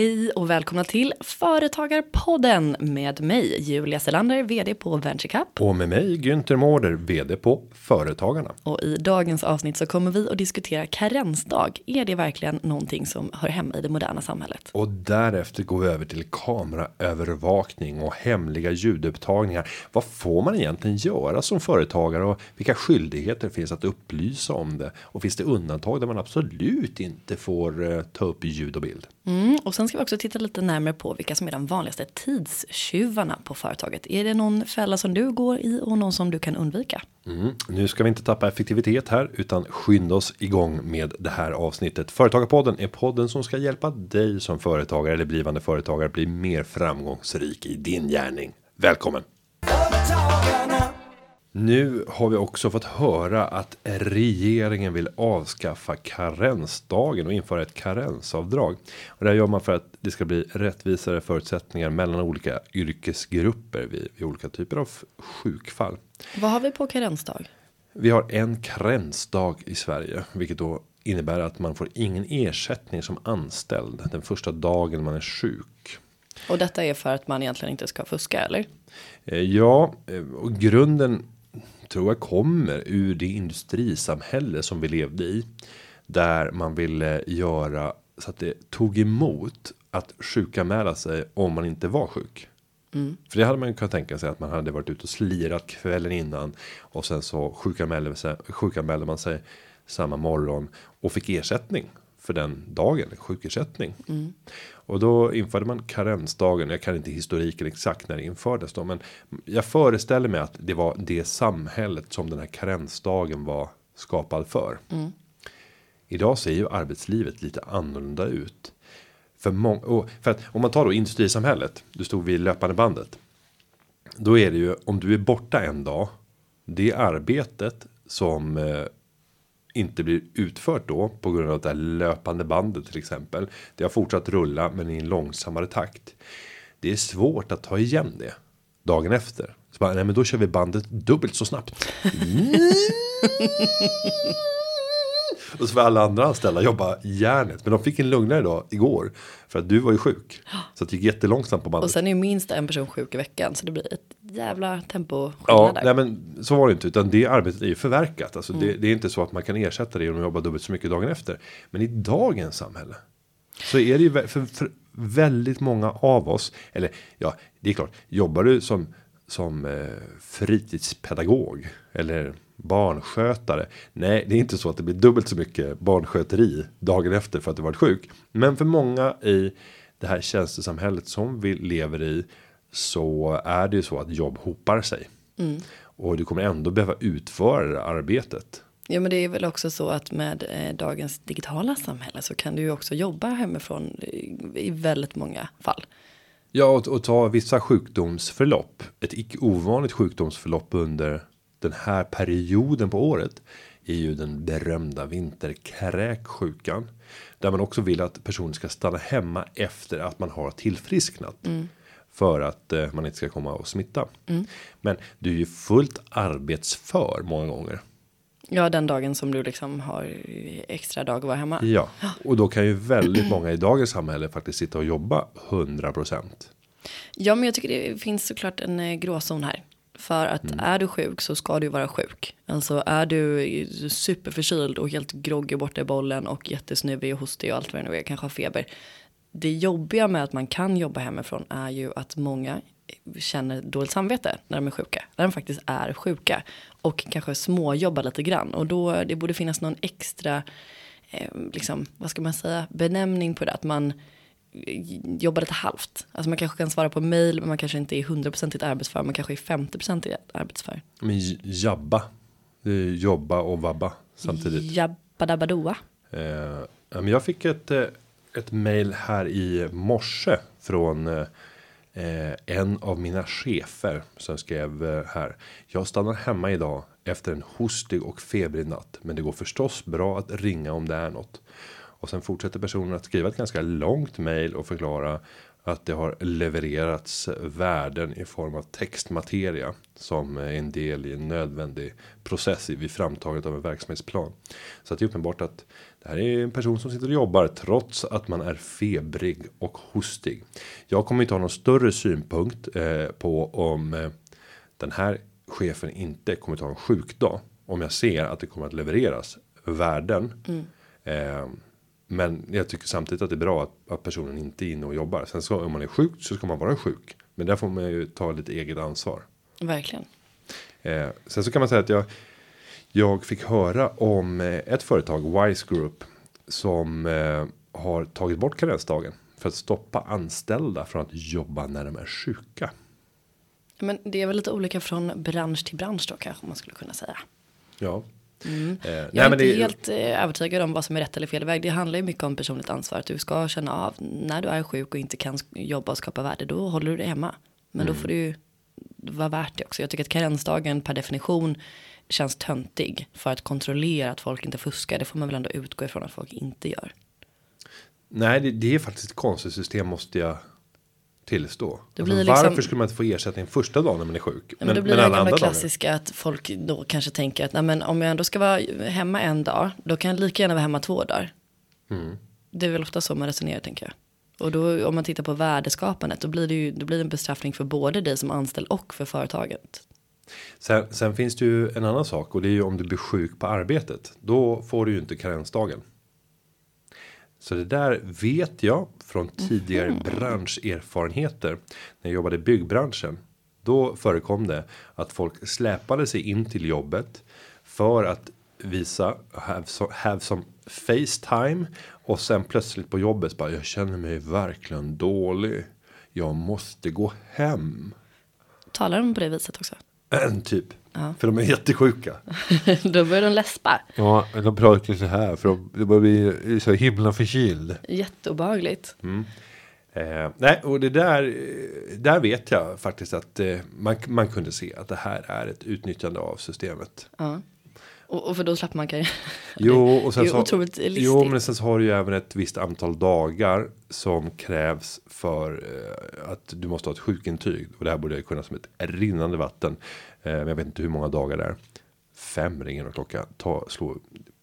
Hej och välkomna till Företagarpodden med mig Julia Selander, vd på VentureCup. Och med mig Günther Mårder, vd på Företagarna. Och i dagens avsnitt så kommer vi att diskutera karensdag. Är det verkligen någonting som hör hemma i det moderna samhället? Och därefter går vi över till kameraövervakning och hemliga ljudupptagningar. Vad får man egentligen göra som företagare och vilka skyldigheter finns att upplysa om det? Och finns det undantag där man absolut inte får eh, ta upp ljud och bild? Mm, och sen ska vi också titta lite närmare på vilka som är de vanligaste tidstjuvarna på företaget. Är det någon fälla som du går i och någon som du kan undvika? Mm. Nu ska vi inte tappa effektivitet här utan skynda oss igång med det här avsnittet. Företagarpodden är podden som ska hjälpa dig som företagare eller blivande företagare bli mer framgångsrik i din gärning. Välkommen! Nu har vi också fått höra att regeringen vill avskaffa karensdagen och införa ett karensavdrag. Och det här gör man för att det ska bli rättvisare förutsättningar mellan olika yrkesgrupper vid, vid olika typer av sjukfall. Vad har vi på karensdag? Vi har en karensdag i Sverige, vilket då innebär att man får ingen ersättning som anställd den första dagen man är sjuk. Och detta är för att man egentligen inte ska fuska eller? Eh, Ja, eh, och grunden tror jag kommer ur det industrisamhälle som vi levde i. Där man ville göra så att det tog emot att sjukanmäla sig om man inte var sjuk. För det hade man ju kunnat tänka sig att man hade varit ute och slirat kvällen innan. Och sen så sjukanmälde, sig, sjukanmälde man sig samma morgon och fick ersättning för den dagen, sjukersättning. Och då införde man karensdagen. Jag kan inte historiken exakt när det infördes då, men jag föreställer mig att det var det samhället som den här karensdagen var skapad för. Idag ser ju arbetslivet lite annorlunda ut. För, många, för att om man tar då industrisamhället, du stod vid löpande bandet. Då är det ju om du är borta en dag. Det arbetet som eh, inte blir utfört då på grund av det här löpande bandet till exempel. Det har fortsatt rulla men i en långsammare takt. Det är svårt att ta igen det dagen efter. Så bara, nej men då kör vi bandet dubbelt så snabbt. Och så får alla andra anställda jobba järnet. Men de fick en lugnare dag igår. För att du var ju sjuk. Så det gick jättelångsamt på bandet. Och sen är ju minst en person sjuk i veckan så det blir ett jävla tempo Ja, där. nej men så var det inte. Utan det arbetet är ju förverkat. Alltså det, det är inte så att man kan ersätta det genom att jobba dubbelt så mycket dagen efter. Men i dagens samhälle. Så är det ju för, för väldigt många av oss. Eller ja, det är klart. Jobbar du som, som eh, fritidspedagog. Eller barnskötare. Nej, det är inte så att det blir dubbelt så mycket barnsköteri dagen efter för att du varit sjuk. Men för många i det här tjänstesamhället som vi lever i. Så är det ju så att jobb hopar sig. Och du kommer ändå behöva utföra det arbetet. Ja men det är väl också så att med eh, dagens digitala samhälle så kan du ju också jobba hemifrån i, i väldigt många fall. Ja, och, och ta vissa sjukdomsförlopp. Ett icke ovanligt sjukdomsförlopp under den här perioden på året. Är ju den berömda vinterkräksjukan. Där man också vill att personen ska stanna hemma efter att man har tillfrisknat. För att eh, man inte ska komma och smitta. Men du är ju fullt arbetsför många gånger. Ja den dagen som du liksom har extra dag att vara hemma. Ja, och då kan ju väldigt många i dagens samhälle faktiskt sitta och jobba 100%. Ja men jag tycker det finns såklart en eh, gråzon här. För att är du sjuk så ska du vara sjuk. Alltså är du superförkyld och helt groggy borta i bollen och jättesnuvig och hostig och allt vad det nu är, kanske har feber. Det jobbiga med att man kan jobba hemifrån är ju att många känner dåligt samvete när de är sjuka. När de faktiskt är sjuka. Och kanske småjobbar lite grann. Och då det borde finnas någon extra, eh, liksom, vad ska man säga, benämning på det. Att man jobbar lite halvt. Alltså man kanske kan svara på mail men man kanske inte är 100% arbetsför. Man kanske är 50% arbetsför. Men jabba. Det är jobba och vabba samtidigt. Jabbadabadoa. Eh, ja, men jag fick ett, eh, ett mail här i morse från eh, eh, en av mina chefer som skrev eh, här. Jag stannar hemma idag efter en hostig och febrig natt. Men det går förstås bra att ringa om det är något. Och sen fortsätter personen att skriva ett ganska långt mail och förklara att det har levererats värden i form av textmateria som är en del i en nödvändig process vid framtagandet av en verksamhetsplan. Så att det är uppenbart att det här är en person som sitter och jobbar trots att man är febrig och hostig. Jag kommer inte ha någon större synpunkt eh, på om eh, den här chefen inte kommer ta en sjukdag om jag ser att det kommer att levereras värden. Mm. Eh, men jag tycker samtidigt att det är bra att, att personen inte är inne och jobbar. Sen så om man är sjuk så ska man vara sjuk. Men där får man ju ta lite eget ansvar. Verkligen. Eh, sen så kan man säga att jag. Jag fick höra om eh, ett företag Wise Group som eh, har tagit bort karensdagen för att stoppa anställda från att jobba när de är sjuka. Men det är väl lite olika från bransch till bransch då kanske man skulle kunna säga. Ja. Mm. Eh, Jag nej, är inte det, helt eh, övertygad om vad som är rätt eller fel väg. Det handlar ju mycket om personligt ansvar. Att du ska känna av när du är sjuk och inte kan jobba och skapa värde. Då håller du dig hemma. Men Mm. då får du ju vara värt det också. Jag tycker att karensdagen per definition känns töntig. För att kontrollera att folk inte fuskar. Det får man väl ändå utgå ifrån att folk inte gör. nej, det, det är faktiskt ett konstigt system måste jag tillstå. Det Alltså, liksom- Varför skulle man inte få ersättning första dagen när man är sjuk? Men, men då blir det alla andra dagar? klassiska att folk då kanske tänker att nej, men om jag ändå ska vara hemma en dag. Då kan jag lika gärna vara hemma två dagar. Mm. Det är väl ofta så man resonerar tänker jag. Och då om man tittar på värdeskapandet då blir det ju då blir det en bestraffning för både dig som anställd och för företaget. Sen, sen finns det ju en annan sak och det är ju om du blir sjuk på arbetet. Då får du ju inte karensdagen. Så det där vet jag från tidigare branscherfarenheter. När jag jobbade i byggbranschen. Då förekom det att folk släpade sig in till jobbet. För att visa have, so, have some Facetime. Och sen plötsligt på jobbet bara jag känner mig verkligen dålig. Jag måste gå hem. Talar de på det viset också? En typ. Ja. För de är jättesjuka. då börjar de läspa. Ja, de pratar så här för de, de börjar bli så himla förkyld. Jätteobehagligt. Eh, nej, och det där, där vet jag faktiskt att eh, man, man kunde se att det här är ett utnyttjande av systemet. Ja. Och, och för då slapp man kan Jo, och sen så, otroligt listigt. jo, men sen så har du ju även ett visst antal dagar som krävs för eh, att du måste ha ett sjukintyg. Och det här borde jag kunna som ett rinnande vatten. Eh, men jag vet inte hur många dagar det är. Fem ringer och klocka. Ta, slå.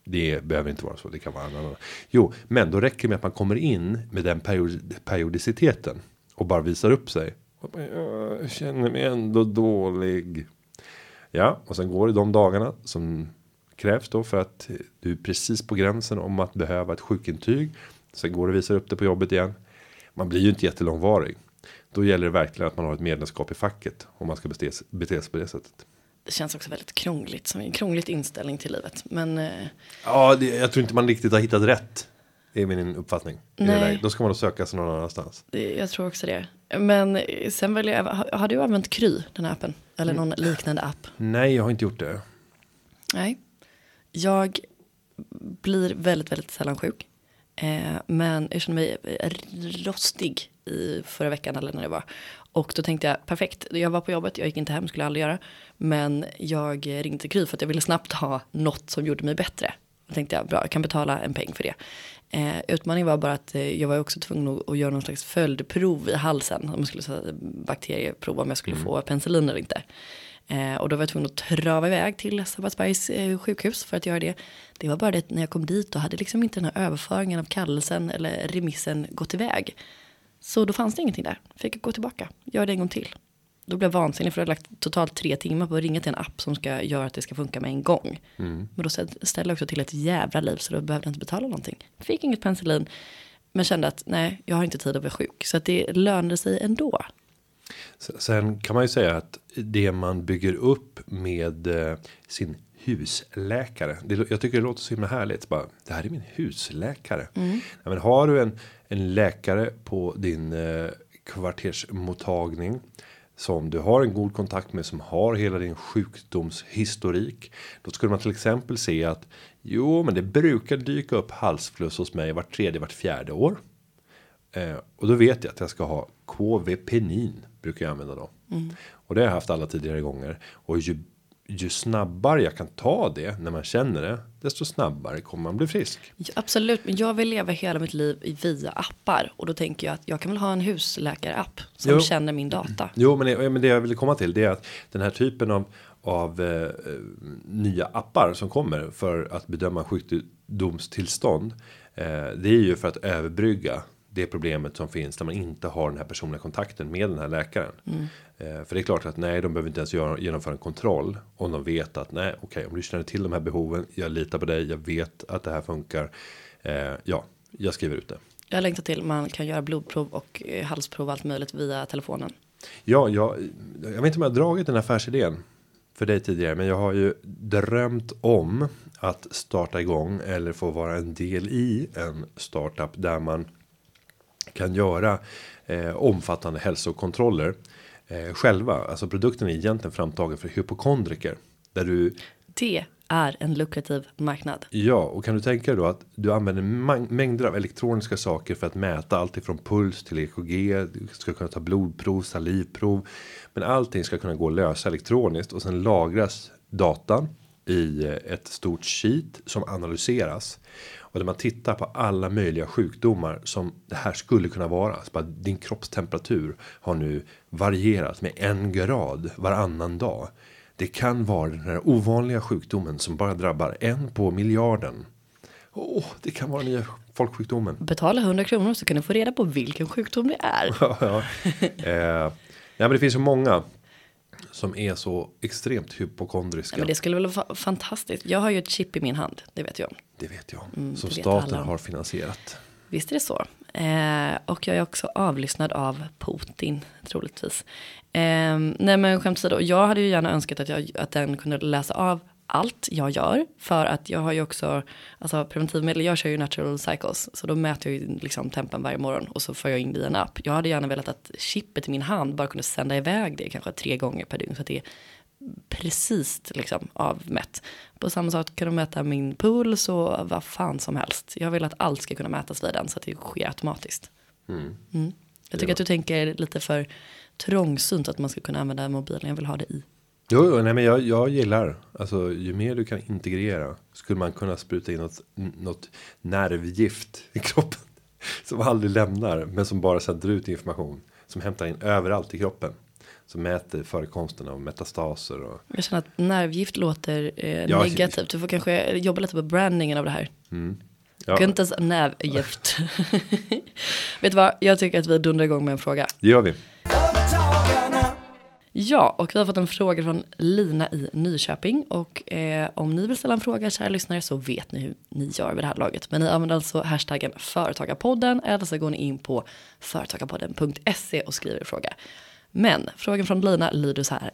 Det behöver inte vara så. Det kan vara annan. Jo, men då räcker det med att man kommer in med den period, periodiciteten och bara visar upp sig. Jag känner mig ändå dålig. Ja, och sen går det de dagarna som krävs då för att du är precis på gränsen om att behöva ett sjukintyg. Sen går och visar upp det på jobbet igen. Man blir ju inte jättelångvarig. Då gäller det verkligen att man har ett medlemskap i facket om man ska bete, bete sig på det sättet. Det känns också väldigt krångligt. Som en krångligt inställning till livet. Men eh, Ja, det, jag tror inte man riktigt har hittat rätt. Det är min uppfattning. Nej. Då ska man nog söka sig någon annanstans. det, jag tror också det. Men eh, sen vill jag, har, har du använt Kry, den här appen? Eller någon liknande app? Nej, jag har inte gjort det. Nej. Jag blir väldigt, väldigt sällan sjuk. Eh, men jag känner mig rostig i förra veckan eller när det var. Och då tänkte jag, perfekt, jag var på jobbet, jag gick inte hem, skulle jag aldrig göra. Men jag ringde till Kry för att jag ville snabbt ha något som gjorde mig bättre. Då tänkte jag, bra, jag kan betala en peng för det. Eh, utmaningen var bara att eh, jag var också tvungen att, att göra någon slags följdprov i halsen. Om jag skulle säga bakterieprov om jag skulle få penicillin eller inte. Eh, och då var jag tvungen att trava iväg till Sabbatsbergs eh, sjukhus för att göra det. Det var bara det att när jag kom dit då hade liksom inte den här överföringen av kallelsen eller remissen gått iväg. Så då fanns det ingenting där. Fick gå tillbaka, göra det en gång till. Då blev jag vansinnig för jag hade lagt totalt tre timmar på att ringa till en app som ska göra att det ska funka med en gång. Men då ställde jag också till ett jävla liv så då behövde jag inte betala någonting. Fick inget penicillin. Men kände att nej, jag har inte tid att vara sjuk. Så att det lönade sig ändå. Sen kan man ju säga att det man bygger upp med eh, sin husläkare. Det, jag tycker det låter så himla härligt. Bara, det här är min husläkare. Ja, men har du en, en läkare på din eh, kvartersmottagning. Som du har en god kontakt med som har hela din sjukdomshistorik. Då skulle man till exempel se att jo men det brukar dyka upp halsfluss hos mig vart tredje vart fjärde år. Eh, och då vet jag att jag ska ha KV-penin brukar jag använda då. Och det har jag haft alla tidigare gånger. Och ju, ju snabbare jag kan ta det när man känner det, desto snabbare kommer man bli frisk. Absolut, men jag vill leva hela mitt liv via appar och då tänker jag att jag kan väl ha en husläkarapp som Jo. känner min data. Jo, men det, men det jag vill komma till det är att den här typen av av eh, eh, nya appar som kommer för att bedöma sjukdomstillstånd. Eh, det är ju för att överbrygga det problemet som finns där man inte har den här personliga kontakten med den här läkaren. Eh, för det är klart att nej, de behöver inte ens göra, genomföra en kontroll om de vet att nej, okej, om du känner till de här behoven, jag litar på dig, jag vet att det här funkar. Eh, ja, jag skriver ut det. Jag längtar till man kan göra blodprov och eh, halsprov allt möjligt via telefonen. Ja, jag, jag vet inte om jag har dragit den affärsidén för dig tidigare, men jag har ju drömt om att starta igång eller få vara en del i en startup där man kan göra eh, omfattande hälsokontroller eh, själva. Alltså produkten är egentligen framtagen för hypokondriker där du Det är en lukrativ marknad. Ja, och kan du tänka dig då att du använder mängder av elektroniska saker för att mäta allt ifrån puls till EKG. Du ska kunna ta blodprov, salivprov. Men allting ska kunna gå att lösa elektroniskt och sen lagras datan i eh, ett stort sheet som analyseras. Och där man tittar på alla möjliga sjukdomar som det här skulle kunna vara. Så bara, din kroppstemperatur har nu varierat med en grad varannan dag. Det kan vara den här ovanliga sjukdomen som bara drabbar en på miljarden. Åh, det kan vara nya folksjukdomen. Betala 100 kronor så kan du få reda på vilken sjukdom det är. Ja, ja. eh, ja, men det finns så många som är så extremt hypokondriska. Ja, men det skulle väl vara fa- fantastiskt. Jag har ju ett chip i min hand, det vet jag om. Det vet jag. Mm, som staten har finansierat. Visst är det så. Eh, och jag är också avlyssnad av Putin, troligtvis. Eh, nej men skämt åsido, jag hade ju gärna önskat att, jag, att den kunde läsa av allt jag gör. För att jag har ju också, alltså preventivmedel, jag kör ju natural cycles. Så då mäter jag ju liksom tempen varje morgon och så får jag in i en app. Jag hade gärna velat att chippet i min hand bara kunde sända iväg det kanske tre gånger per dygn. Så att det är precis liksom avmätt. På samma sätt kan de mäta min puls och vad fan som helst. Jag vill att allt ska kunna mätas vid den så att det sker automatiskt. Mm. Jag tycker Ja. att du tänker lite för trångsynt att man ska kunna använda mobilen. Jag vill ha det i. Jo, jo nej, men jag, jag gillar. Alltså, ju mer du kan integrera. Skulle man kunna spruta in något, något nervgift i kroppen. Som aldrig lämnar. Men som bara sänder ut information. Som hämtar in överallt i kroppen. Som mäter förekomsten av metastaser. Och, Jag känner att nervgift låter eh, Ja, negativt. Du får kanske jobba lite på brandingen av det här. ja, Gunters nervgift. Vet du vad? Jag tycker att vi dundrar igång med en fråga. det gör vi. Ja, och vi har fått en fråga från Lina i Nyköping. Och eh, om ni vill ställa en fråga, kära lyssnare, så vet ni hur ni gör vid det här laget. Men ni använder alltså hashtaggen Företagarpodden eller så går ni in på företagarpodden.se och skriver fråga. Men frågan från Lina lyder så här.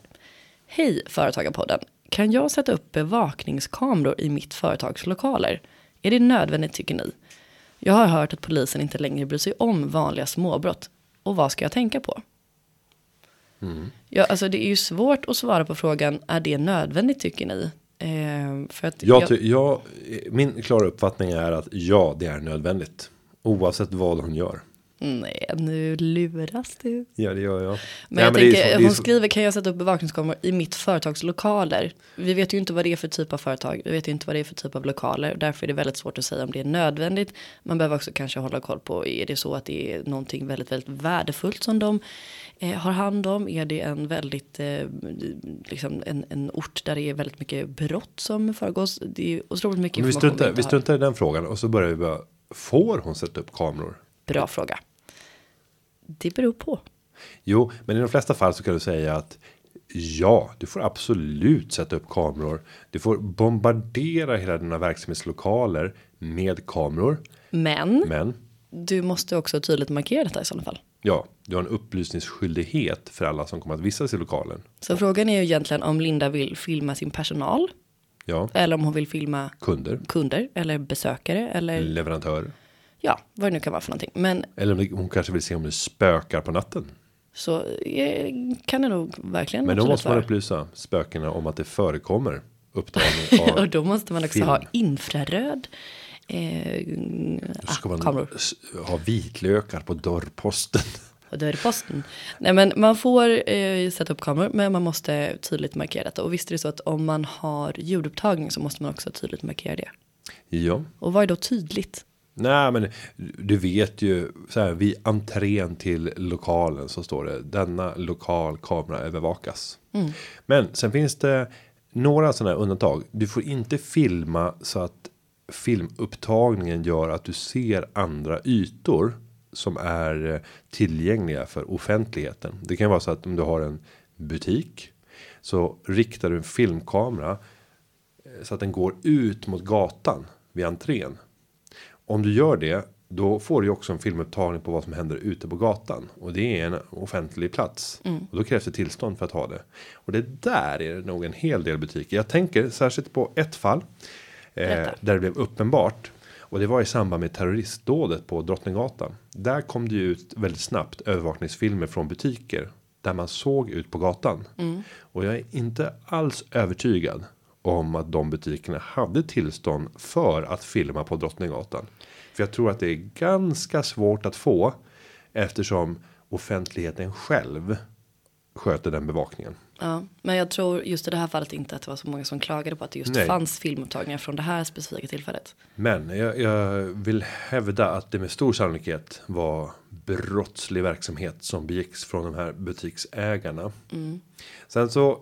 Hej Företagarpodden. Kan jag sätta upp bevakningskameror i mitt företags lokaler? Är det nödvändigt tycker ni? Jag har hört att polisen inte längre bryr sig om vanliga småbrott. Och vad ska jag tänka på? Ja, alltså det är ju svårt att svara på frågan, är det nödvändigt tycker ni? Eh, för att Jag, ty- jag, min klara uppfattning är att ja, det är nödvändigt. Oavsett vad hon gör. Nej, nu luras du. Ja, det gör jag. Men Nej, jag är tänker, så- hon så- skriver, kan jag sätta upp bevakningskameror i mitt företags lokaler? Vi vet ju inte vad det är för typ av företag, vi vet ju inte vad det är för typ av lokaler. Därför är det väldigt svårt att säga om det är nödvändigt. Man behöver också kanske hålla koll på, är det så att det är någonting väldigt, väldigt värdefullt som de eh, har hand om? Är det en väldigt, eh, liksom en, en ort där det är väldigt mycket brott som föregås? Det är otroligt mycket Men vi information struntar, vi struntar i den frågan och så börjar vi bara. Får hon sätta upp kameror? Bra fråga. Det beror på. Jo, men i de flesta fall så kan du säga att ja, du får absolut sätta upp kameror. Du får bombardera hela dina verksamhetslokaler med kameror. Men Men du måste också tydligt markera detta i sådana fall. ja, du har en upplysningsskyldighet för alla som kommer att vistas i lokalen. Så frågan är ju egentligen om Linda vill filma sin personal. Ja, Eller om hon vill filma kunder, kunder eller besökare eller leverantörer. Ja, vad det nu kan vara för någonting. Men Eller om det- hon kanske vill se om det spökar på natten. så eh, kan det nog verkligen Men då måste man vara. upplysa spökena om att det förekommer uppdragning av Och då måste man också film. ha infraröd eh, ska ah, man kameror. ha vitlökar på dörrposten. och då är det posten. Nej men man får eh, sätta upp kameror men man måste tydligt markera detta. Och visst är det så att om man har ljudupptagning så måste man också tydligt markera det. Ja. Och vad är då tydligt? Nej men du vet ju så här vid entrén till lokalen så står det denna lokal kamera övervakas. Men sen finns det några sådana här undantag. Du får inte filma så att filmupptagningen gör att du ser andra ytor som är eh, tillgängliga för offentligheten. Det kan vara så att om du har en butik så riktar du en filmkamera eh, så att den går ut mot gatan vid entrén. Om du gör det, då får du också en filmupptagning på vad som händer ute på gatan och det är en offentlig plats och då krävs det tillstånd för att ha det. Och det där är det nog en hel del butiker. Jag tänker särskilt på ett fall eh, där det blev uppenbart och det var i samband med terroristdådet på Drottninggatan. Där kom det ju ut väldigt snabbt övervakningsfilmer från butiker där man såg ut på gatan och jag är inte alls övertygad om att de butikerna hade tillstånd för att filma på Drottninggatan. För jag tror att det är ganska svårt att få eftersom offentligheten själv sköter den bevakningen. Ja, men jag tror just i det här fallet inte att det var så många som klagade på att det just Nej. fanns filmupptagningar från det här specifika tillfället. Men jag, jag vill hävda att det med stor sannolikhet var brottslig verksamhet som begicks från de här butiksägarna. Sen så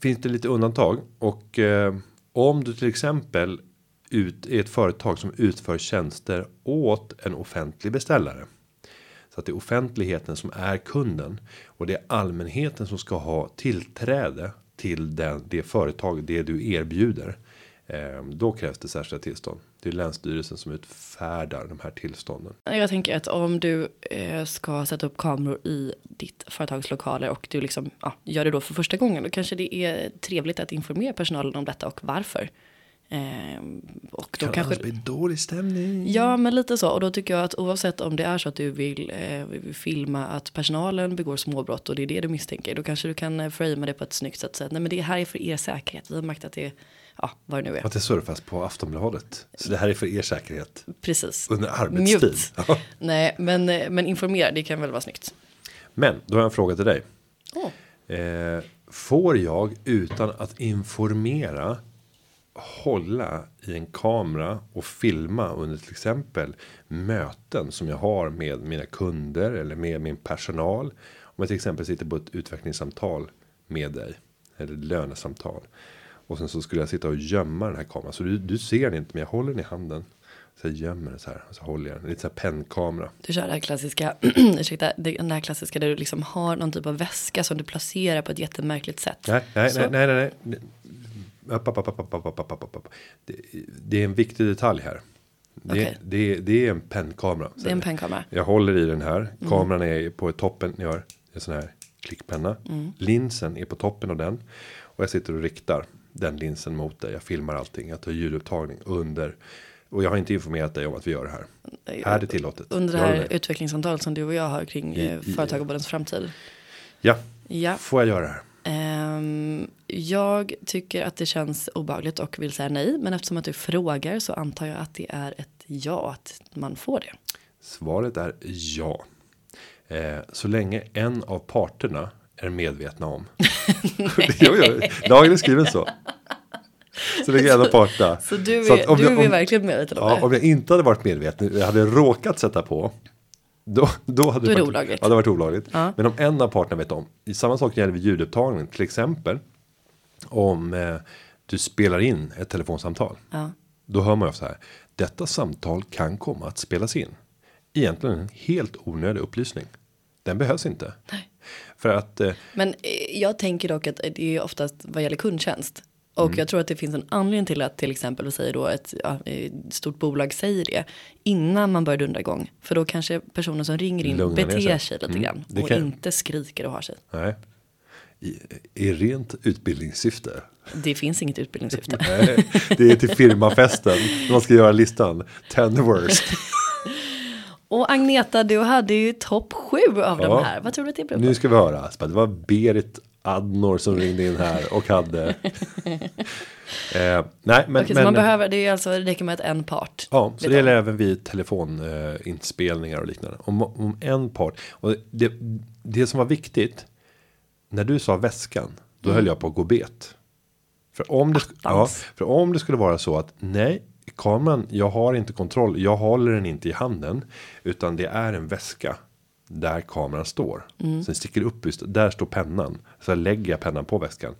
finns det lite undantag och eh, om du till exempel ut är ett företag som utför tjänster åt en offentlig beställare. Så att det är offentligheten som är kunden och det är allmänheten som ska ha tillträde till den, det företag, det du erbjuder. Eh, då krävs det särskilda tillstånd. Det är länsstyrelsen som utfärdar de här tillstånden. Jag tänker att om du eh, ska sätta upp kameror i ditt företags lokaler och du liksom ja, gör det då för första gången. Då kanske det är trevligt att informera personalen om detta och varför. Eh, och då kanske. bli dålig stämning. Ja, men lite så. Och då tycker jag att oavsett om det är så att du vill, eh, filma att personalen begår småbrott och det är det du misstänker. Då kanske du kan eh, framea det på ett snyggt sätt. Så att, nej, men det här är för er säkerhet. Vi har märkt att det ja, vad det nu är. Att det surfas på Aftonbladet. Så det här är för er säkerhet. Precis. Under arbetstid. Ja. Nej, men, eh, men informera, det kan väl vara snyggt. Men då har jag en fråga till dig. Åh. Eh, får jag utan att informera hålla i en kamera och filma under till exempel möten som jag har med mina kunder eller med min personal. Om jag till exempel sitter på ett utvecklingssamtal med dig eller lönesamtal och sen så skulle jag sitta och gömma den här kameran så du, du ser den inte men jag håller den i handen. Så jag gömmer den så här och så håller jag den lite så här pennkamera. Du kör det här klassiska, ursäkta, den här klassiska där du liksom har någon typ av väska som du placerar på ett jättemärkligt sätt. Nej, nej, Så- nej, nej, nej, nej. Det, är en viktig detalj här. Det, okay. det, det är en pennkamera. Det är en pennkamera. Jag håller i den här. Mm. Kameran är på toppen. Ni hör en sån här klickpenna. Mm. Linsen är på toppen av den. Och jag sitter och riktar den linsen mot dig. Jag filmar allting. Jag tar ljudupptagning under. Och jag har inte informerat dig om att vi gör det här. Jag, är det tillåtet. Under det här utvecklingssamtalet som du och jag har kring I, företag och i, framtid. Ja. ja, får jag göra det här? Eh ehm, jag tycker att det känns obehagligt och vill säga nej. Men eftersom att du frågar så antar jag att det är ett ja, att man får det. Svaret är ja. Eh, så länge en av parterna är medvetna om. jo, jo, lagen är skriven så. Så länge en av parterna. Så du Så är, om du jag- är om- verkligen medveten om Ja, det? om jag inte hade varit medveten, jag hade råkat sätta på. Då, då hade Då är det varit- olagligt. Ja, det varit olagligt. Ja. Men om en av parterna vet om. I samma sak gäller vid ljudupptagning. Till exempel. Om eh, du spelar in ett telefonsamtal. Ja. Då hör man ju så här. Detta samtal kan komma att spelas in. Egentligen en helt onödig upplysning. Den behövs inte. Nej. För att eh, Men eh, jag tänker dock att det är oftast vad gäller kundtjänst. Och Mm. jag tror att det finns en anledning till att till exempel vi säger då ett ja, stort bolag säger det innan man börjar dundra igång. För då kanske personen som ringer in Lugnar ner beter sig. sig lite Mm, grann det och kan- inte skriker och har sig. nej. I, I rent utbildningssyfte. Det finns inget utbildningssyfte. Nej, det är till firmafesten. Man ska göra listan. 10 worst. och Agneta, du hade ju topp sju av Ja. de här. Vad tror du att det beror på? Nu ska vi höra. Det var Berit Adnor som ringde in här och hade. eh, nej, men. Okej, men man behöver, det är alltså, det räcker med att en part. Ja, så det gäller även vid telefoninspelningar och liknande. Om, om en part. Och det, det som var viktigt. När du sa väskan. Då höll jag på att gå bet. För om, det, ja, för om det skulle vara så att nej. Kameran, jag har inte kontroll. Jag håller den inte i handen. Utan det är en väska. Där kameran står. Sen sticker det upp just, där står pennan. Så lägger jag pennan på väskan.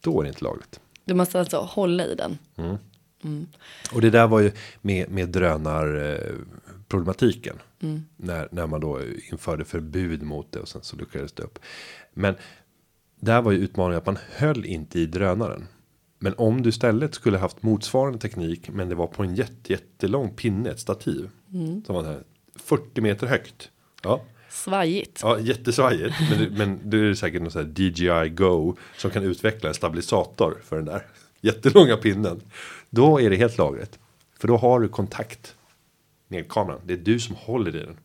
Då är det inte lagligt. Du måste alltså hålla i den. Och det där var ju med, med drönarproblematiken. När, när man då införde förbud mot det och sen så luckrades det upp. Men där var ju utmaningen att man höll inte i drönaren. Men om du istället skulle haft motsvarande teknik men det var på en jätte, jättelång pinne, ett stativ. Som var så här 40 meter högt. Ja, Svajigt. ja jättesvajigt. Men, det- men det är säkert någon sån här DJI Go som kan utveckla en stabilisator för den där jättelånga pinnen. Då är det helt lagligt. För då har du kontakt med kameran. Det är du som håller i den.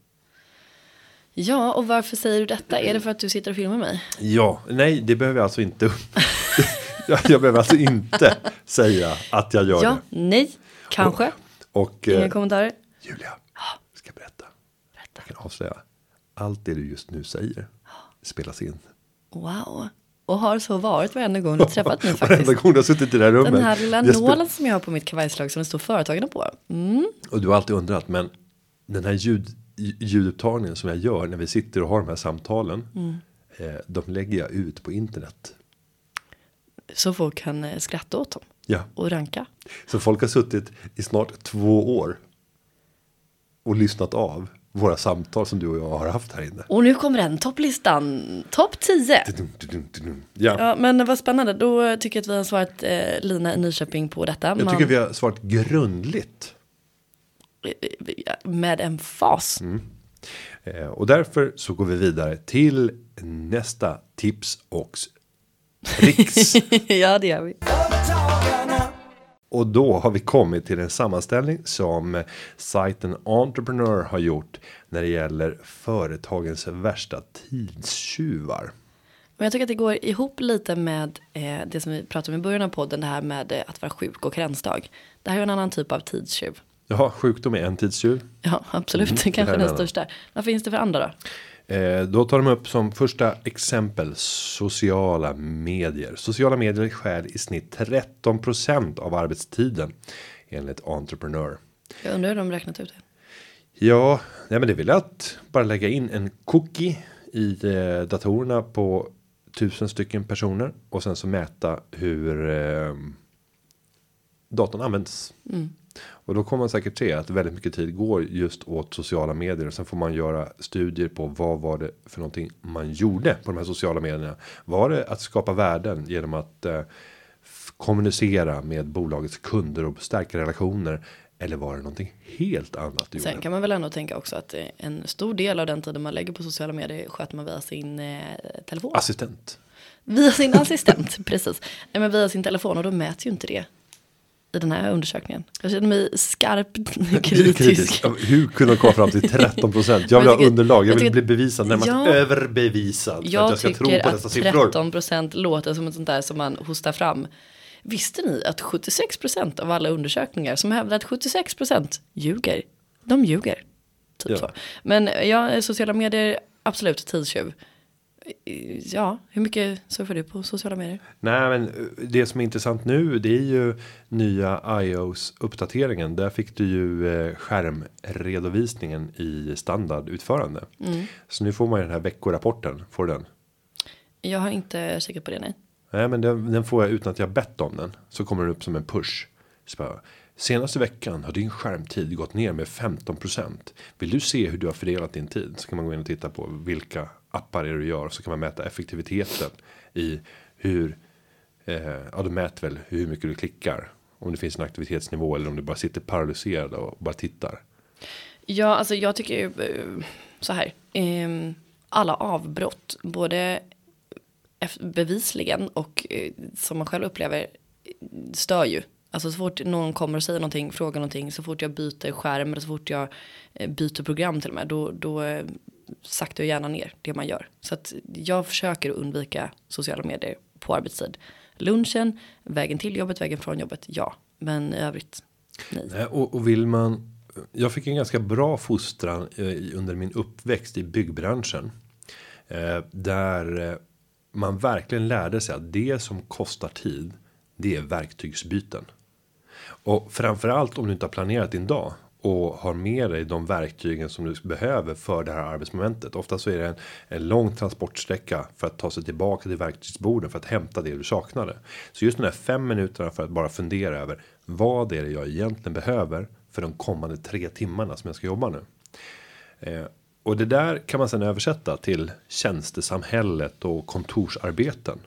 Ja, och varför säger du detta? Är det för att du sitter och filmar mig? Ja, nej, det behöver jag alltså inte. jag jag behöver alltså inte säga att jag gör Ja, det. nej, kanske. Och Inga eh, kommentarer? Julia, ska jag berätta. Jag kan avslöja. Allt det du just nu säger spelas in. Wow. Och har så varit varenda gång du träffat mig Varenda faktiskt. gång du har suttit i det här rummet. Den här lilla nålen som jag har på mitt kavajslag som det står företagarna på. Mm. Och du har alltid undrat, men den här ljud, ljudupptagningen som jag gör när vi sitter och har de här samtalen. Mm. Eh, de lägger jag ut på internet. Så folk kan eh, skratta åt dem Ja, och ranka. så folk har suttit i snart två år. Och lyssnat av våra samtal som du och jag har haft här inne. Och nu kommer den, topplistan, topp 10. Dum, dum, dum, dum. Ja, Ja, men vad spännande. Då tycker jag att vi har svarat eh, Lina i Nyköping på detta. jag tycker vi har svarat grundligt. Med en fas. Eh, och därför så går vi vidare till nästa tips och tricks. ja, det gör vi. Och då har vi kommit till en sammanställning som sajten Entrepreneur har gjort när det gäller företagens värsta tidstjuvar. Men jag tycker att det går ihop lite med eh, det som vi pratade om i början av podden. Det här med eh, att vara sjuk och karensdag. Det här är en annan typ av tidstjuv. Jaha, sjukdom är en tidstjuv. Ja, absolut. Mm, Kanske är den en största. Vad finns det för andra då? Eh, då tar de upp som första exempel sociala medier. Sociala medier stjäl i snitt 13% av arbetstiden enligt Entrepreneur. Jag undrar hur de räknat ut det. Ja, nej men det väl att bara lägga in en cookie i eh, datorerna på tusen stycken personer och sen så mäta hur eh, datorn används. Och då kommer man säkert se att väldigt mycket tid går just åt sociala medier och sen får man göra studier på vad var det för någonting man gjorde på de här sociala medierna. Var det att skapa värden genom att eh, kommunicera med bolagets kunder och stärka relationer eller var det någonting helt annat du Sen gjorde? kan man väl ändå tänka också att eh, en stor del av den tiden man lägger på sociala medier sköter man via sin eh, telefon. Assistent. Via sin assistent, precis. Nej, men via sin telefon och då mäts ju inte det i den här undersökningen. Jag känner mig skarpt kritisk. Ja, Hur kunde de komma fram till 13 procent? Jag vill jag ha tycker- underlag. Jag jag vill tycker- bli bevisad. Närmast Ja. överbevisad. Jag jag ska tro på dessa att siffror. 13 procent låter som ett sånt där som man hostar fram. Visste ni att 76 procent av alla undersökningar som hävdar att 76 procent ljuger, de ljuger. Typ Ja. så. Men ja, sociala medier, absolut tidstjuv. Ja, hur mycket surfar du på sociala medier? Nej, men eh, det som är intressant nu, det är ju nya iOS uppdateringen. Där fick du ju eh, skärmredovisningen i standardutförande. Mm. Så nu får man ju den här veckorapporten. Får du den? Jag har inte kikat på det, nej. Nej, men den, den får jag utan att jag bett om den. Så kommer den upp som en push. Så bara, Senaste veckan har din skärmtid gått ner med 15%. Vill du se hur du har fördelat din tid så kan man gå in och titta på vilka appar är det du gör. Så kan man mäta effektiviteten i hur, eh, ja du mäter väl hur mycket du klickar. Om det finns en aktivitetsnivå eller om du bara sitter paralyserad och bara tittar. Ja, alltså jag tycker ju eh, så här. Ehm, alla avbrott, både bevisligen och eh, som man själv upplever stör ju. Alltså så fort någon kommer och säger någonting, frågar någonting, så fort jag byter skärm eller så fort jag eh, byter program till och med, då, då eh, saktar sakta och gärna ner det man gör. Så att jag försöker undvika sociala medier på arbetstid. Lunchen, vägen till jobbet, vägen från jobbet, ja. Men i övrigt, nej. Och, och vill man. Jag fick en ganska bra fostran i- under min uppväxt i byggbranschen. Där man verkligen lärde sig att det som kostar tid. Det är verktygsbyten. Och framförallt om du inte har planerat din dag och har med dig de verktygen som du behöver för det här arbetsmomentet. Ofta så är det en, en lång transportsträcka för att ta sig tillbaka till verktygsborden för att hämta det du saknade. Så just de här fem minuterna för att bara fundera över vad är det jag egentligen behöver för de kommande tre timmarna som jag ska jobba nu. Eh, och det där kan man sedan översätta till tjänstesamhället och kontorsarbeten.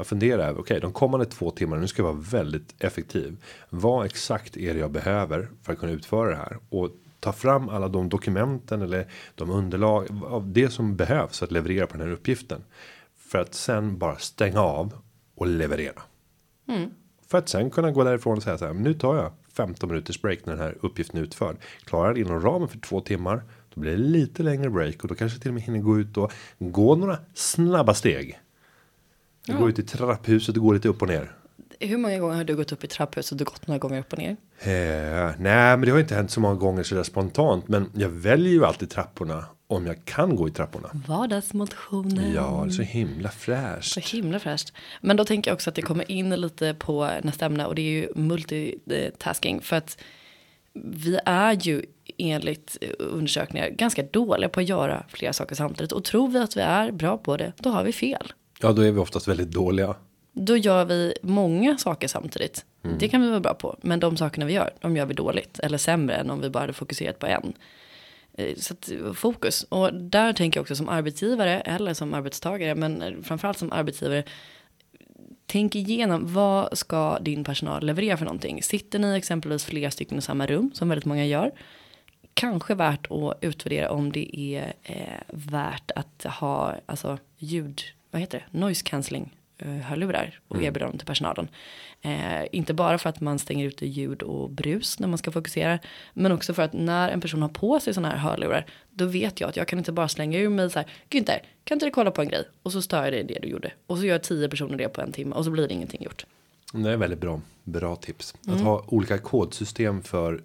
Jag funderar över, okej, de kommande två timmarna, nu ska jag vara väldigt effektiv. Vad exakt är det jag behöver för att kunna utföra det här? Och ta fram alla de dokumenten eller de underlag av det som behövs för att leverera på den här uppgiften. För att sen bara stänga av och leverera. För att sen kunna gå därifrån och säga så här, nu tar jag 15 minuters break när den här uppgiften är utförd. Klarar det inom ramen för två timmar, då blir det lite längre break och då kanske till och med hinner gå ut och gå några snabba steg. Gå ut i trapphuset och gå lite upp och ner. Hur många gånger har du gått upp i trapphuset och gått några gånger upp och ner? Eh, nej, men det har inte hänt så många gånger så där spontant, men jag väljer ju alltid trapporna om jag kan gå i trapporna. Vardagsmotionen. Ja, det är så himla fräscht. Så himla fräscht. Men då tänker jag också att det kommer in lite på nästa ämne och det är ju multitasking. För att vi är ju enligt undersökningar ganska dåliga på att göra flera saker samtidigt. Och tror vi att vi är bra på det, då har vi fel. Ja, då är vi oftast väldigt dåliga. Då gör vi många saker samtidigt. Det kan vi vara bra på. Men de sakerna vi gör, de gör vi dåligt. Eller sämre än om vi bara hade fokuserat på en. Eh, Så att, fokus. Och där tänker jag också som arbetsgivare eller som arbetstagare. Men eh, framförallt som arbetsgivare. Tänk igenom vad ska din personal leverera för någonting. Sitter ni exempelvis flera stycken i samma rum som väldigt många gör. Kanske värt att utvärdera om det är eh, värt att ha alltså ljud, vad heter det, noise cancelling eh, hörlurar och erbjuda dem till personalen. Eh, inte bara för att man stänger ute ljud och brus när man ska fokusera, men också för att när en person har på sig sådana här hörlurar, då vet jag att jag kan inte bara slänga ur mig så här, Günther, kan inte du kolla på en grej? Och så stör jag dig det du gjorde. Och så gör tio personer det på en timme och så blir det ingenting gjort. Det är väldigt bra. Bra tips. Att ha olika kodsystem för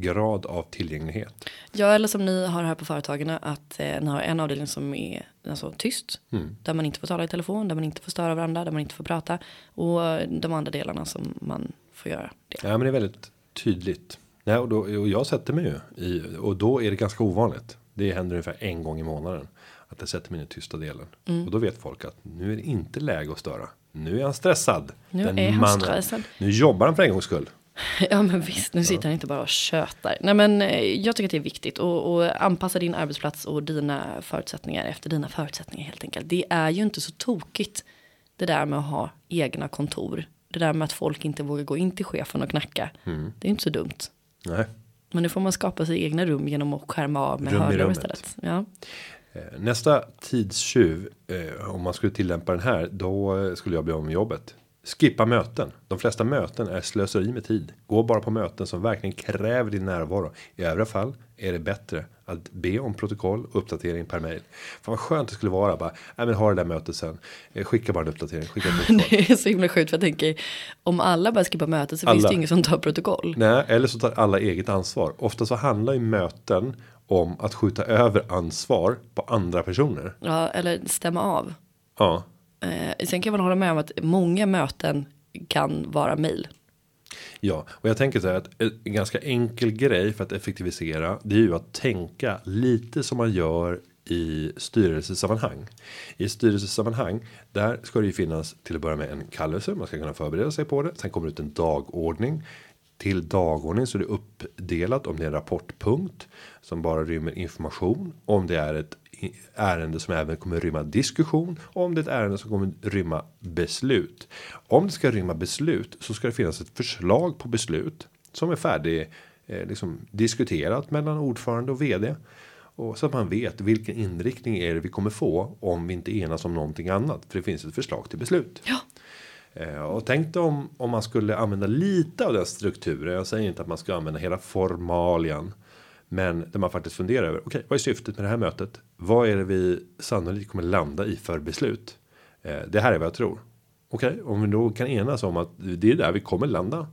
grad av tillgänglighet. Ja, eller som ni har här på företagen att eh, ni har en avdelning som är alltså, tyst. Där man inte får tala i telefon, där man inte får störa varandra, där man inte får prata. Och de andra delarna som man får göra det. Ja, men det är väldigt tydligt. Nej, och, då, och jag sätter mig ju i och då är det ganska ovanligt. Det händer ungefär en gång i månaden att jag sätter mig i den tysta delen och då vet folk att nu är det inte läge att störa. Nu är han stressad. Nu Den är han mannen. stressad. Nu jobbar han för en gångs skull. Ja men visst, nu sitter han inte bara och tjötar. Nej men eh, jag tycker att det är viktigt och, och anpassa din arbetsplats och dina förutsättningar efter dina förutsättningar helt enkelt. Det är ju inte så tokigt det där med att ha egna kontor. Det där med att folk inte vågar gå in till chefen och knacka. Det är inte så dumt. Nej. Men nu får man skapa sig egna rum genom att skärma av med hörlurar istället. Ja. Eh, Nästa tidstjuv, eh, om man skulle tillämpa den här, då skulle jag bli av med jobbet. Skippa möten. De flesta möten är slöseri med tid. Gå bara på möten som verkligen kräver din närvaro. I övriga fall är det bättre att be om protokoll och uppdatering per mail. Fan vad skönt det skulle vara bara. Nej men ha det där mötet sen. Eh, Skicka bara en uppdatering. Skicka ett protokoll. Det är så himla sjukt för jag tänker om alla bara skippar mötet så finns Alla. det ingen som tar protokoll. Nej, eller så tar alla eget ansvar. Ofta så handlar ju möten om att skjuta över ansvar på andra personer. Ja, eller stämma av. Ja, Eh, sen kan man hålla med om att många möten kan vara mejl. Ja, och jag tänker så här att en ganska enkel grej för att effektivisera. Det är ju att tänka lite som man gör i styrelsesammanhang. I styrelsesammanhang där ska det ju finnas till att börja med en kallelse. Man ska kunna förbereda sig på det. Sen kommer det ut en dagordning. Till dagordning så är det uppdelat om det är en rapportpunkt som bara rymmer information. Om det är ett ärende som även kommer rymma diskussion. Och om det är ett ärende som kommer rymma beslut. Om det ska rymma beslut så ska det finnas ett förslag på beslut som är färdig eh, liksom diskuterat mellan ordförande och vd. Och så att man vet vilken inriktning är det vi kommer få om vi inte enas om någonting annat. För det finns ett förslag till beslut. Ja. Eh, Och tänk om, om man skulle använda lite av den strukturen. Jag säger inte att man ska använda hela formalian. Men där man faktiskt funderar över okej, vad är syftet med det här mötet? Vad är det vi sannolikt kommer landa i för beslut? Eh, det här är vad jag tror. Okej, om vi då kan enas om att det är där vi kommer landa.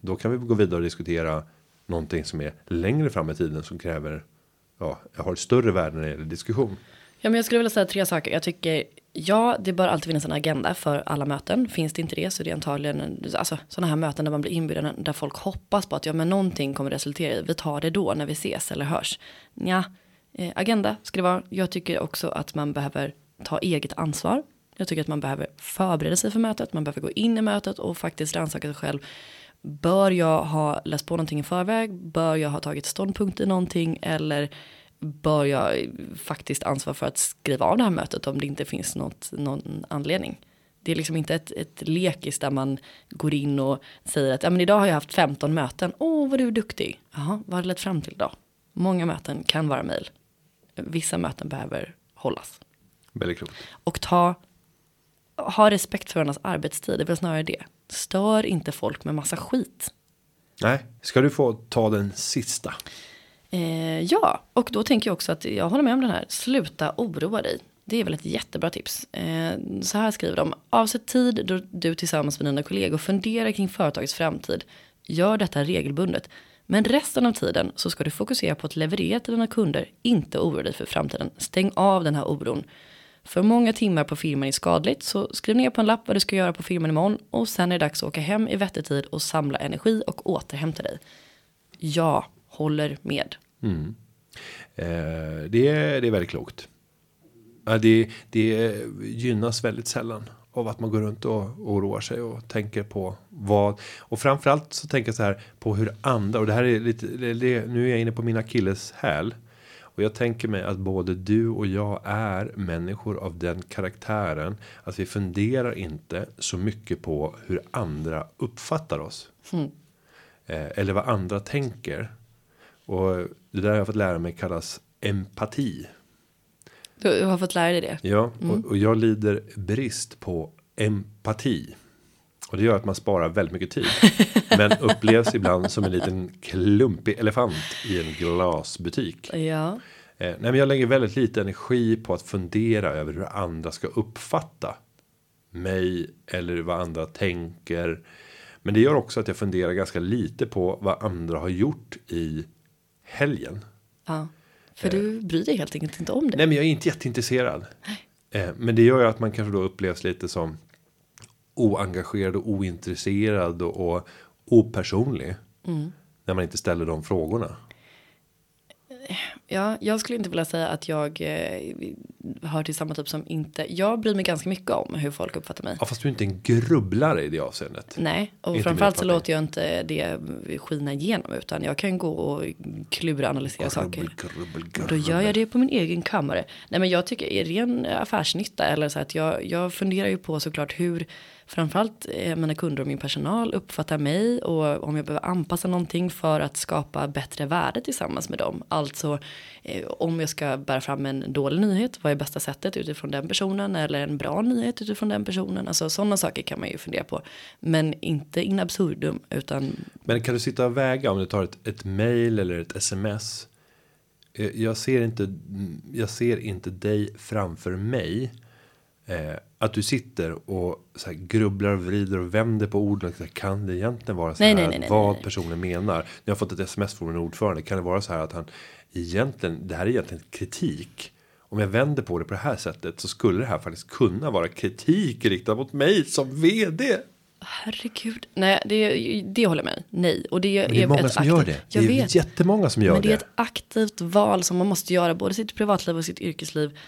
Då kan vi gå vidare och diskutera någonting som är längre fram i tiden som kräver. Ja, jag har ett större värde när det gäller diskussion. Ja, men jag skulle vilja säga tre saker. Jag tycker ja, det bör alltid finnas en agenda för alla möten. Finns det inte det så är det antagligen alltså sådana här möten där man blir inbjuden där folk hoppas på att ja, men någonting kommer resultera i. Vi tar det då när vi ses eller hörs. Ja, eh, agenda ska det vara. Jag tycker också att man behöver ta eget ansvar. Jag tycker att man behöver förbereda sig för mötet. Man behöver gå in i mötet och faktiskt rannsaka sig själv. Bör jag ha läst på någonting i förväg? Bör jag ha tagit ståndpunkt i någonting? Eller bör jag faktiskt ansvara för att skriva av det här mötet om det inte finns något, någon anledning. Det är liksom inte ett, ett lekis där man går in och säger att ja, men idag har jag haft 15 möten. Åh, vad du är duktig. Jaha, vad har det lett fram till då? Många möten kan vara mejl. Vissa möten behöver hållas. Väldigt klokt. Och ta, ha respekt för varandras arbetstid, det är väl snarare det. Stör inte folk med massa skit. Nej, ska du få ta den sista? Eh, ja, och då tänker jag också att jag håller med om den här. Sluta oroa dig. Det är väl ett jättebra tips. Eh, så här skriver de. Avsätt tid då du tillsammans med dina kollegor funderar kring företagets framtid. Gör detta regelbundet. Men resten av tiden så ska du fokusera på att leverera till dina kunder, inte oroa dig för framtiden. Stäng av den här oron. För många timmar på firman är skadligt, så skriv ner på en lapp vad du ska göra på firman imorgon och sen är det dags att åka hem i vettig tid och samla energi och återhämta dig. Ja, håller med. Mm. Eh, det, är, det är väldigt klokt. Det, det gynnas väldigt sällan av att man går runt och oroar sig och tänker på vad och framförallt så tänker jag så här på hur andra och det här är lite det, nu är jag inne på mina killes häl och jag tänker mig att både du och jag är människor av den karaktären att vi funderar inte så mycket på hur andra uppfattar oss. Mm. Eh, eller vad andra tänker. Och det där har jag fått lära mig kallas empati. Du har fått lära dig det? Ja, mm. och, och jag lider brist på empati. Och det gör att man sparar väldigt mycket tid. men upplevs ibland som en liten klumpig elefant i en glasbutik. Ja. Eh, nej, men jag lägger väldigt lite energi på att fundera över hur andra ska uppfatta mig eller vad andra tänker. Men det gör också att jag funderar ganska lite på vad andra har gjort i helgen. Ja, för du bryr dig helt enkelt inte om det. Nej, men jag är inte jätteintresserad. Eh, men det gör ju att man kanske då upplevs lite som oengagerad och ointresserad och, och opersonlig. Mm. När man inte ställer de frågorna. Ja, jag skulle inte vilja säga att jag eh, hör till samma typ som inte. Jag bryr mig ganska mycket om hur folk uppfattar mig. Ja, fast du är inte en grubblare i det avseendet. Nej, och Inte framförallt så låter jag inte det skina igenom utan jag kan gå och klura analysera saker. Grubbel, grubbel, Och då grubbel. gör jag det på min egen kammare. Nej men jag tycker i ren affärsnytta eller så att jag, jag funderar ju på såklart hur framförallt eh, mina kunder och min personal uppfattar mig och om jag behöver anpassa någonting för att skapa bättre värde tillsammans med dem. Alltså eh, om jag ska bära fram en dålig nyhet, vad är bästa sättet utifrån den personen eller en bra nyhet utifrån den personen. Alltså sådana saker kan man ju fundera på. Men inte in absurdum utan Men kan du sitta och väga om du tar ett, ett mail eller ett sms. Eh, jag ser inte. Jag ser inte dig framför mig. Eh, att du sitter och så grubblar och vrider och vänder på orden. Så här, Kan det egentligen vara så Nej, här nej, nej, vad personen menar? Jag har fått ett sms från en ordförande. Kan det vara så här att han egentligen. Det här är egentligen kritik. Om jag vänder på det på det här sättet så skulle det här faktiskt kunna vara kritik riktad mot mig som vd. herregud. Nej det, det håller jag med Nej. Och det, Men det är många som gör aktivt- det. Jag det är vet. jättemånga som gör Men det är det. ett aktivt val som man måste göra både sitt privatliv och sitt yrkesliv.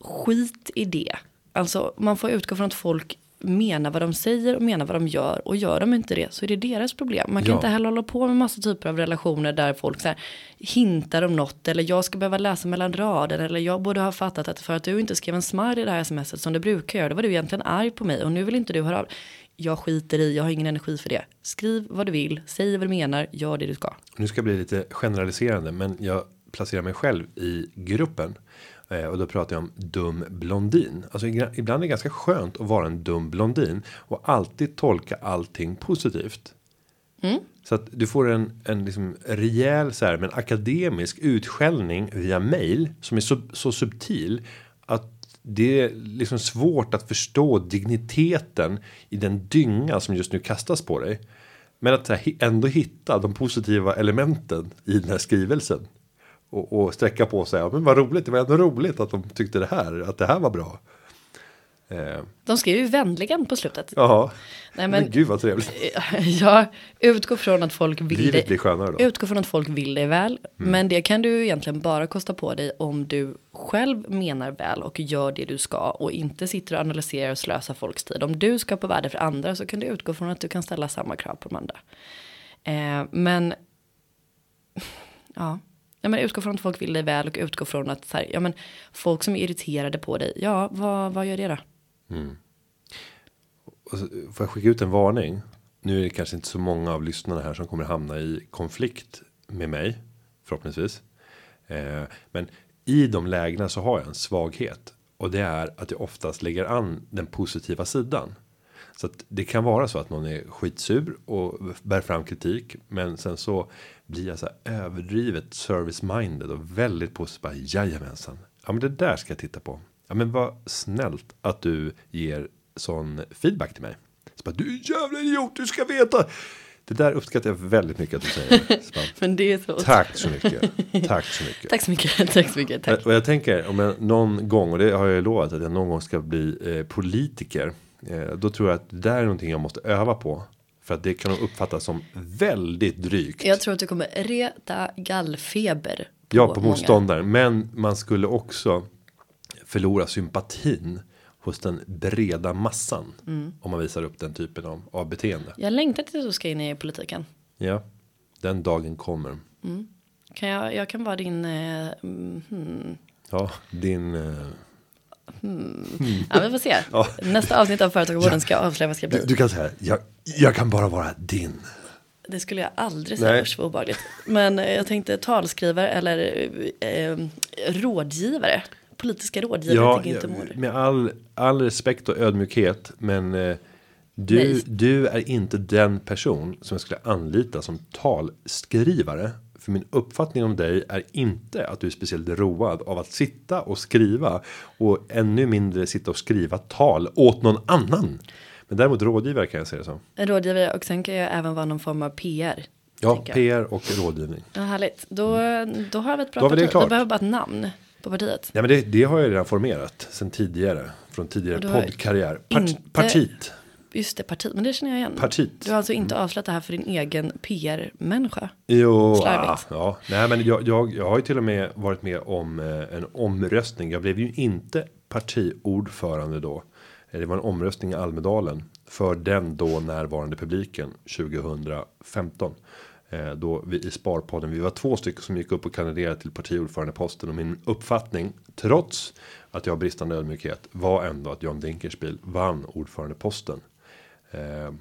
Skit i det. Alltså man får utgå från att folk menar vad de säger och menar vad de gör och gör de inte det så är det deras problem. Man kan Ja. inte heller hålla på med massa typer av relationer där folk så här hintar om något eller jag ska behöva läsa mellan rader eller jag borde ha fattat att för att du inte skrev en smile i det här smset som du brukar göra då var du egentligen arg på mig och nu vill inte du höra av jag skiter i, jag har ingen energi för det. Skriv vad du vill, säg vad du menar, gör det du ska. Nu ska jag bli lite generaliserande, men jag placerar mig själv i gruppen. Eh, och då pratar jag om dum blondin. Alltså ibland är det ganska skönt att vara en dum blondin. Och alltid tolka allting positivt. Så att du får en, en liksom rejäl så här, men akademisk utskällning via mail som är så, så subtil att det är liksom svårt att förstå digniteten i den dynga som just nu kastas på dig. Men att här, ändå hitta de positiva elementen i den här skrivelsen. Och, och sträcka på sig, ja men vad roligt, det var ändå roligt att de tyckte det här, att det här var bra. Eh, De skrev ju vänligen på slutet. Nej, men, men, gud vad trevligt. jag utgår från att folk vill Livet blir skönare då. Utgår från att folk vill dig väl. Mm. Men det kan du egentligen bara kosta på dig om du själv menar väl och gör det du ska. Och inte sitter och analyserar och slösar folks tid. Om du skapar värde för andra så kan du utgå från att du kan ställa samma krav på de andra. Eh, men ja ja, men utgå från att folk vill dig väl och utgå från att så här, ja, men folk som är irriterade på dig, ja, vad, vad gör det då? Mm. Och så får jag skicka ut en varning. Nu är det kanske inte så många av lyssnarna här som kommer hamna i konflikt med mig. Förhoppningsvis. Eh, men i de lägena så har jag en svaghet. Och det är att jag oftast lägger an den positiva sidan. Så att det kan vara så att någon är skitsur och bär fram kritik. Men sen så blir jag så här överdrivet service minded och väldigt positiv. Jajamensan. Ja men det där ska jag titta på. Ja men vad snällt att du ger sån feedback till mig. Så bara, du är jävla idiot, du ska veta. Det där uppskattar jag väldigt mycket att du säger. Men det är så. Tack så mycket. Tack så mycket. Tack så mycket. Tack så mycket. Tack. Och jag tänker om jag någon gång och det har jag lovat att jag någon gång ska bli eh, politiker. Eh, då tror jag att det där är någonting jag måste öva på. För att det kan nog uppfattas som väldigt drygt. Jag tror att du kommer reta gallfeber. ja, på många. motståndaren. Men man skulle också förlora sympatin hos den breda massan. Mm. Om man visar upp den typen av, av beteende. Jag längtar till att du ska in i politiken. Ja, den dagen kommer. Kan jag, jag kan vara din... Eh, mm, hmm. Ja, din... Eh, Ja, vi får se. Ja. Nästa avsnitt av Företagarvården ska jag avslöja vad ska bli. du, du kan säga, jag, jag kan bara vara din. Det skulle jag aldrig säga, usch vad obehagligt. Men eh, jag tänkte talskrivare eller eh, rådgivare. Politiska rådgivare Ja, tycker inte ord. med all, all respekt och ödmjukhet. Men eh, du, Nej. du är inte den person som jag skulle anlita som talskrivare. För min uppfattning om dig är inte att du är speciellt road av att sitta och skriva. Och ännu mindre sitta och skriva tal åt någon annan. Men däremot rådgivare kan jag säga det som. Rådgivare och sen kan jag även vara någon form av PR. Ja. PR och rådgivning. Ja, härligt. Då, då har vi ett bra Då parti. Vi behöver bara ett namn på partiet. Nej men det, det har jag redan formerat sen tidigare. Från tidigare poddkarriär. Part, inte- Partit. Just det, parti. Men det känner jag igen. Partit. Du har alltså inte avslöjat det här för din egen PR-människa. Jo, ah, ja, nej men jag, jag, jag har ju till och med varit med om eh, en omröstning. Jag blev ju inte partiordförande då. Eh, Det var en omröstning i Almedalen för den då närvarande publiken 2015. Eh, Då vi i Sparpodden, vi var två stycken som gick upp och kandiderade till partiordförandeposten och min uppfattning, trots att jag har bristande ödmjukhet, var ändå att John Dinkelspiel vann ordförandeposten. Eh,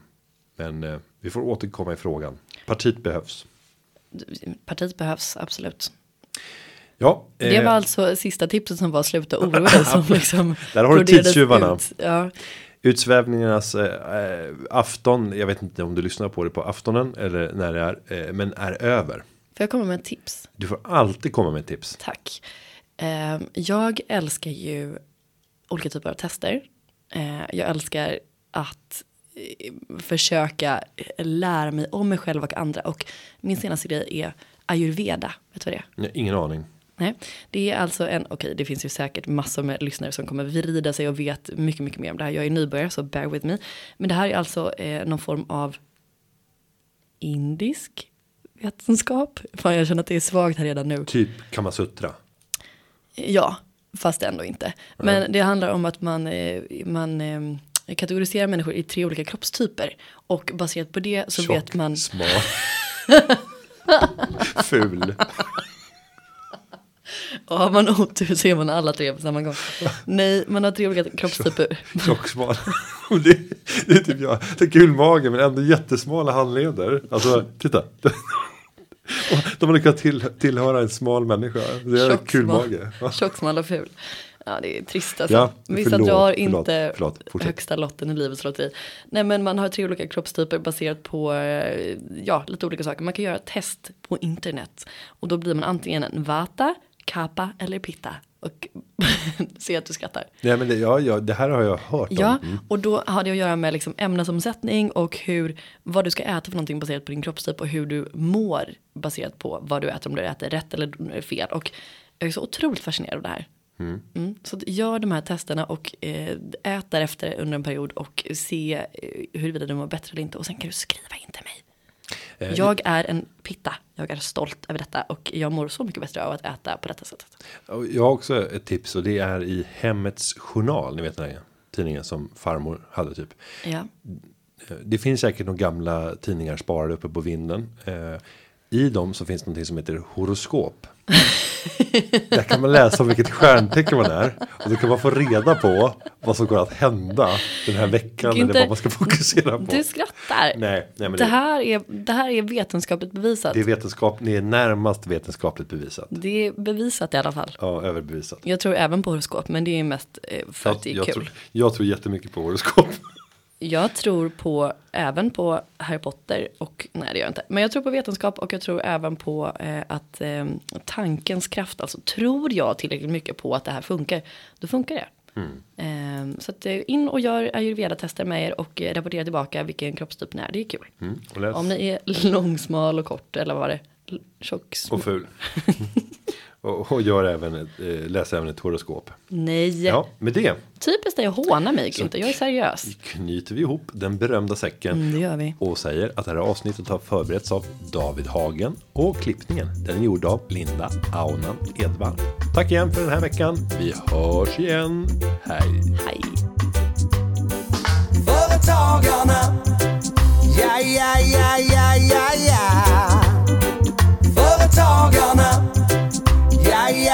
Men eh, vi får återkomma i frågan. Partiet behövs. Partiet behövs absolut. Ja, Det eh, var alltså sista tipset som var sluta oroa dig som liksom Där har du tidstjuvarna. ut. Ja, utsvävningarnas eh, eh, afton. Jag vet inte om du lyssnar på det på aftonen eller när det är, eh, men är över. får jag komma med tips? Du får alltid komma med tips. Tack. Eh, jag älskar ju olika typer av tester. Eh, jag älskar att eh, försöka lära mig om mig själv och andra. Och min senaste grej är ayurveda. Vet du vad det är? Har ingen aning. Nej, det är alltså en, okej det finns ju säkert massor med lyssnare som kommer vrida sig och vet mycket, mycket mer om det här. Jag är nybörjare så bear with me. Men det här är alltså eh, någon form av indisk vetenskap. Fan jag känner att det är svagt här redan nu. Typ Kamasutra. Ja, fast ändå inte. Men det handlar om att man, eh, man eh, kategoriserar människor i tre olika kroppstyper. Och baserat på det så Tjock, vet man. Smal. Ful. Och har man otur så är man alla tre på samma gång. Nej, man har tre olika kroppstyper. Tjocksmal. det, det är typ jag. Det är kul mage men ändå jättesmala handleder. Alltså titta. De hade kunnat till, tillhöra en smal människa. Det är Tjock, kul smal. mage. Tjock, smal och ful. Ja det är trist alltså. Ja, Vissa förlåt, drar förlåt, inte förlåt, fortsätt. högsta lotten i livets lotteri. Nej men man har tre olika kroppstyper baserat på eh, ja, lite olika saker. Man kan göra test på internet. Och då blir man antingen en vata, kappa eller pitta. Och se att du skrattar. Nej men det, ja, ja, det här har jag hört Ja, om. Mm. och då har det att göra med liksom ämnesomsättning och hur, vad du ska äta för någonting baserat på din kroppstyp och hur du mår baserat på vad du äter, om du äter rätt eller fel. Och jag är så otroligt fascinerad av det här. Mm. Så att gör de här testerna och eh, ät därefter under en period och se eh, huruvida du mår bättre eller inte. Och sen kan du skriva in till mig. Eh, Jag är en pitta, jag är stolt över detta och jag mår så mycket bättre av att äta på detta sättet. Jag har också ett tips och det är i Hemmets Journal. Ni vet den här tidningen som farmor hade typ. Ja. Det finns säkert några gamla tidningar sparade uppe på vinden. Eh, I dem så finns någonting som heter horoskop. Där kan man läsa om vilket stjärntecken man är. Och då kan man få reda på vad som går att hända den här veckan. Günther, eller vad man ska fokusera på. Du skrattar. Nej, nej men det, det, här är, det här är vetenskapligt bevisat. det är vetenskap, det är närmast vetenskapligt bevisat. Det är bevisat i alla fall. Ja, överbevisat. Jag tror även på horoskop, men det är mest eh, för att det är jag, kul. tror, jag tror jättemycket på horoskop. Jag tror på, även på Harry Potter och, nej det gör jag inte. Men jag tror på vetenskap och jag tror även på eh, att eh, tankens kraft, alltså tror jag tillräckligt mycket på att det här funkar, då funkar det. Eh, så att eh, in och gör ayurveda-tester med er och eh, rapportera tillbaka vilken kroppstyp ni är, det är kul. Mm. Om ni är lång, smal och kort eller vad var det? Tjock, och ful. Och, och gör även eh, läser även ett horoskop. Nej. Ja, med det. Typiskt dig att håna mig, Günther. Jag är seriös. knyter vi ihop den berömda säcken. Mm, det gör vi. Och säger att det här avsnittet har förberetts av David Hagen. Och klippningen, den är gjord av Linda Aunan Edvall. Tack igen för den här veckan. Vi hörs igen. Hej. Hej. Företagarna. Ja, ja, ja, ja, ja, ja. Företagarna.